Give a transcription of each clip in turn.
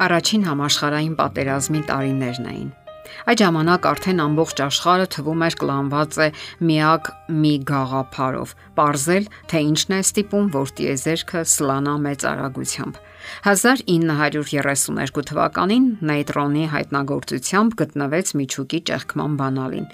Առաջին համաշխարհային պատերազմի տարիներն էին։ Այդ ժամանակ արդեն ամբողջ աշխարհը թվում էր կլանված է միակ մի գաղափարով՝ ողրզել, թե ինչն է ստիպում, որ տիեզերքը սլանա մեծ արագությամբ։ 1932 թվականին նեյտրոնի հայտնագործությամբ գտնվեց միջուկի ճեղքման բանալին։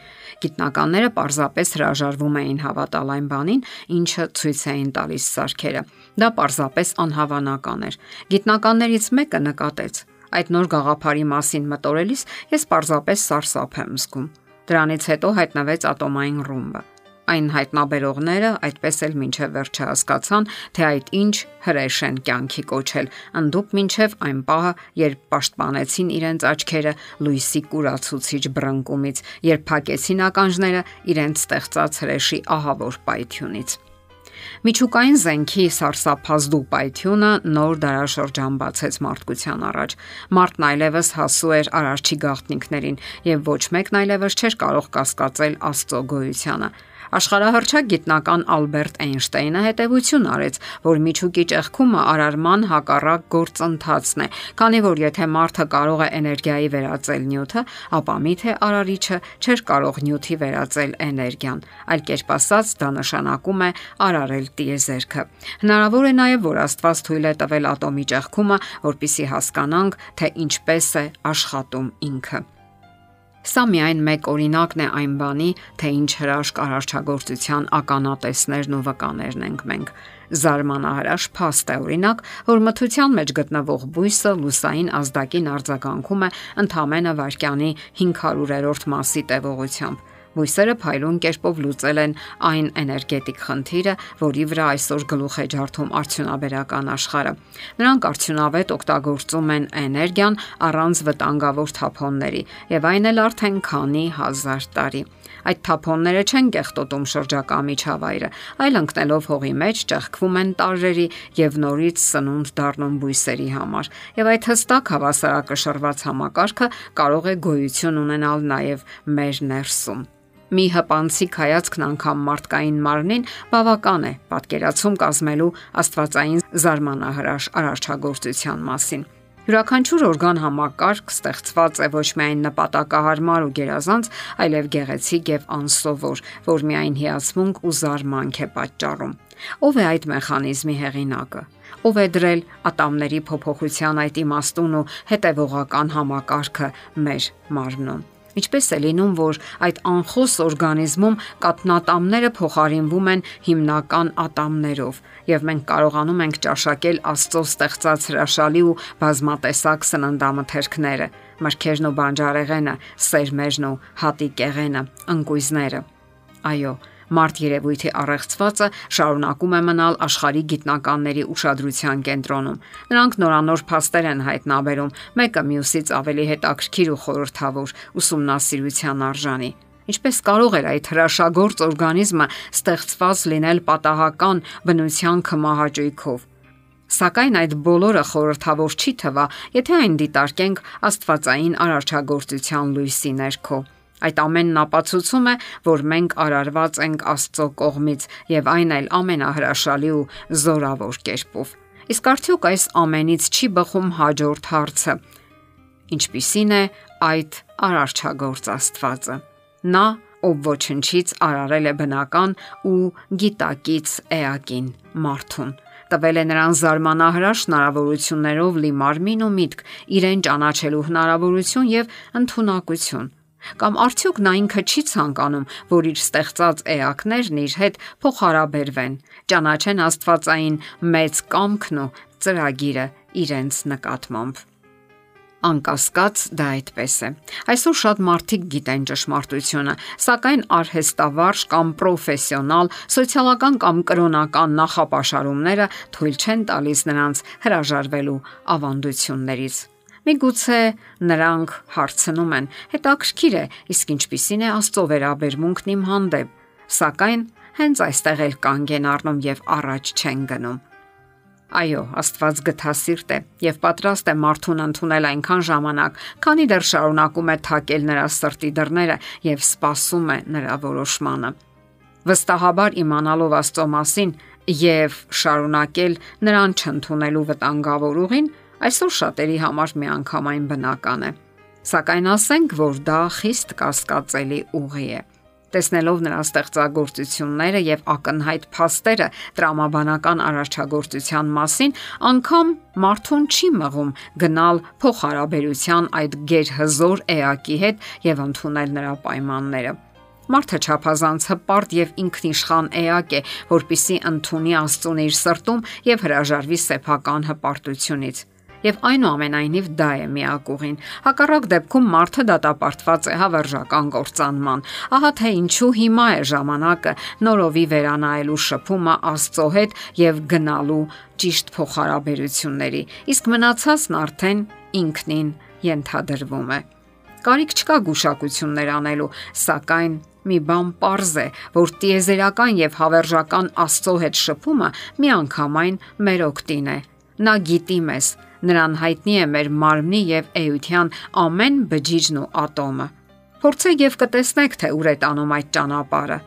Գիտնականները պարզապես հրաժարվում էին հավատալ այն բանին, ինչը ցույց էին տալիս սարքերը։ Դա պարզապես անհավանական էր։ Գիտնականներից մեկը նկատեց. այդ նոր գաղափարի մասին մտորելիս ես պարզապես սարսափ եմ զգում։ Դրանից հետո հայտնվեց ատոմային ռումբը այն հայտնաբերողները այդպես էլ մինչև վերջը հասկացան, թե այդ ինչ հրեշ են կյանքի կոչել, ընդդուք մինչև այն պահը, երբ պաշտպանեցին իրենց աչքերը լույսի կուրացուցիչ բռնկումից, երբ փակեցին ականջները իրենց ստեղծած հրեշի ահավոր պայթյունից։ Միջուկային զենքի սարսափազդու պայթյունը նոր դարաշրջան բացեց մարդկության առաջ։ Մարդն այլևս հասու էր արարչի գաղտնիքներին եւ ոչ մեկն այլևս չէր կարող կասկածել Աստծո գոյությանը։ Աշխարհահռչակ գիտնական Ալբերտ Էյնշտեյնը հետևություն արեց, որ միջուկի ճեղքումը արարման հակառակ գործընթացն է, քանի որ եթե մարդը կարող է էներգիայի վերածել նյութը, ապա միթե արարիչը չէր կարող նյութի վերածել էներգիան։ Այլ կերպ ասած, դա նշանակում է արարել տիեզերքը։ Հնարավոր է նաև, որ Աստված թույլ է տվել ատոմի ճեղքումը, որpիսի հասկանանք, թե ինչպես է աշխատում ինքը։ Սա միայն մեկ օրինակն է այն բանի, թե ինչ հրաշք արարչագործության ականատեսներն ու վկաներն ենք մենք։ Զարմանահրաշ փաստ է օրինակ, որ մթության մեջ գտնվող բույսը լուսային ազդակին արձագանքում է ընդամենը վարկյանի 500-րդ մասի տևողությամբ Բույսերը փայլուն կերպով լուծել են այն էներգետիկ խնդիրը, որի վրա այսօր գլուխ է ջարդում արդյունաբերական աշխարհը։ Նրանք արդյունավետ օգտագործում են էներգիան առանց վտանգավոր թափոնների, եւ այն էլ արդեն քանի հազար տարի։ Այդ թափոնները չեն կեղտոտում շրջակա միջավայրը, այլ ընկնելով հողի մեջ ճեղքվում են տարրերի եւ նորից սնունդ դառնում բույսերի համար։ Եվ այդ հստակ հավասարակշռված համակարգը կարող է գոյություն ունենալ նաեւ մեր ներսում։ Մի հպանցիկ հայացքն անգամ մարդկային մարմնին բավական է պատկերացում կազմելու աստվածային զարմանահրաշ արարչագործության մասին։ Յուրաքանչյուր օրգան համակարգ ստեղծված է ոչ միայն նպատակահարմար ու գերազանց, այլև գեղեցիկ եւ անսովոր, որ միայն հիացմունք ու զարմանք է պատճառում։ Ով է այդ մեխանիզմի հեղինակը։ Ով է դրել ատամների փոփոխության այդ իմաստուն ու հետևողական համակարգը մեր մարմնում։ Ինչպես է լինում, որ այդ անխոս օրգանիզմում կատնատամները փոխարինվում են հիմնական ատամներով, եւ մենք կարողանում ենք ճաշակել Աստծո ստեղծած հրաշալի ու բազմատեսակ սննդամթերքները՝ մրգերն ու բանջարեղենը, սերմերն ու հատիկեղենը, ընկույզները։ Այո, Մարտ երևույթի առեղծվածը շարունակում է մնալ աշխարհի գիտնականների ուշադրության կենտրոնում։ Նրանք նորանոր փաստեր են հայտնաբերում, մեկը մյուսից ավելի հետաքրքիր ու խորհրդավոր ուսումնասիրության արժանի։ Ինչպես կարող էր այդ հրաշագործ օրգանիզմը ստեղծված լինել պատահական բնության կմահաճույքով։ Սակայն այդ բոլորը խորհրդավոր չի թվա, եթե այն դիտարկենք Աստվածային արարչագործության լույսի ներքո։ Այդ ամենն ապացուցում է, որ մենք արարված ենք Աստծո կողմից եւ այն էլ ամենահրաշալի ու զորավոր կերպով։ Իսկ արդյոք այս ամենից չի բխում հաջորդ հարցը. Ինչպիսին է այդ արարչագործ Աստվածը։ Նա, ով ոչնչից արարել է բնական ու գիտակից էակին մարդուն տվել է նրան զարմանահրաշ հնարավորություններով լի մարմին ու միտք, իրեն ճանաչելու հնարավորություն եւ ընտունակություն։ Կամ արդյոք նա ինքը չի ցանկանում, որ իր ստեղծած էակներն իր հետ փոխհարաբերվեն, ճանաչեն Աստվածային մեծ կամքն ու ծրագիրը իրենց նկատմամբ։ Անկասկած դա այդպես է։ Այսօր շատ մարդիկ գիտեն ճշմարտությունը, սակայն արհեստավարժ կամ պրոֆեսիոնալ, սոցիալական կամ կրոնական նախապաշարումները թույլ չեն տալիս նրանց հրաժարվելու ավանդություններից։ Միգուցե նրանք հարցնում են. հետաքրքիր է, իսկ ինչպիսին է Աստծո վերաբերմունքն իմ հանդեպ։ Սակայն հենց այստեղ էլ կանգ են առնում եւ առաջ չեն գնում։ Այո, Աստված գթասիրտ է եւ պատրաստ է մարդուն ընդունել այնքան ժամանակ, քանի դեռ շարունակում է թակել նրա սրտի դռները եւ սпасում է նրա որոշմանը։ Վստահաբար իմանալով Աստծո մասին եւ շարունակել նրան չընդունելու վտանգավոր ուղին, Այսօր շատերի համար միանգամայն բնական է։ Սակայն ասենք, որ դա խիստ կասկածելի ուղի է տեսնելով նրա ստեղծագործությունները եւ ակնհայտ փաստերը տրամաբանական արարչագործության մասին, անկամ մարդուն չի մղում գնալ փոխհարաբերության այդ գերհզոր էակի հետ եւ ընդունել նրա պայմանները։ Մարդը ճափազանց հպարտ եւ ինքնիշխան էակ է, որpիսի ընդունի Աստծուն իր սրտում եւ հրաժարվի սեփական հպարտությունից եւ այնուամենայնիվ դա է միակուղին։ Հակառակ դեպքում մարդը դատապարտված է հավերժական կործանման։ Ահա թե ինչու հիմա է ժամանակը նորովի վերանայելու շփումը Աստծո հետ եւ գնալու ճիշտ փոխհարաբերությունների։ Իսկ մնացածն արդեն ինքնին ենթադրվում է։ Կարիք չկա գուշակություններ անելու, սակայն մի բան པարզ է, որ տիեզերական եւ հավերժական Աստծո հետ շփումը միանգամայն մեր օգտին է։ Նա գիտի մեզ, Նրան հայտնի է մեր մարմնի եւ էության ամեն բջիջն ու ատոմը։ Փորձեք եւ կտեսնեք, թե ուր է տանում այդ ճանապարհը։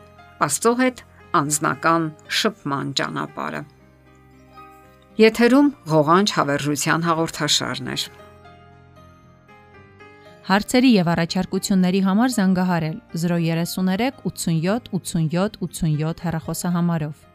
Աստծո հետ անznական շփման ճանապարհը։ Եթերում ղողանջ հավերժության հաղորդաշարն է։ Հարցերի եւ առաջարկությունների համար զանգահարել 033 87 87 87 հեռախոսահամարով։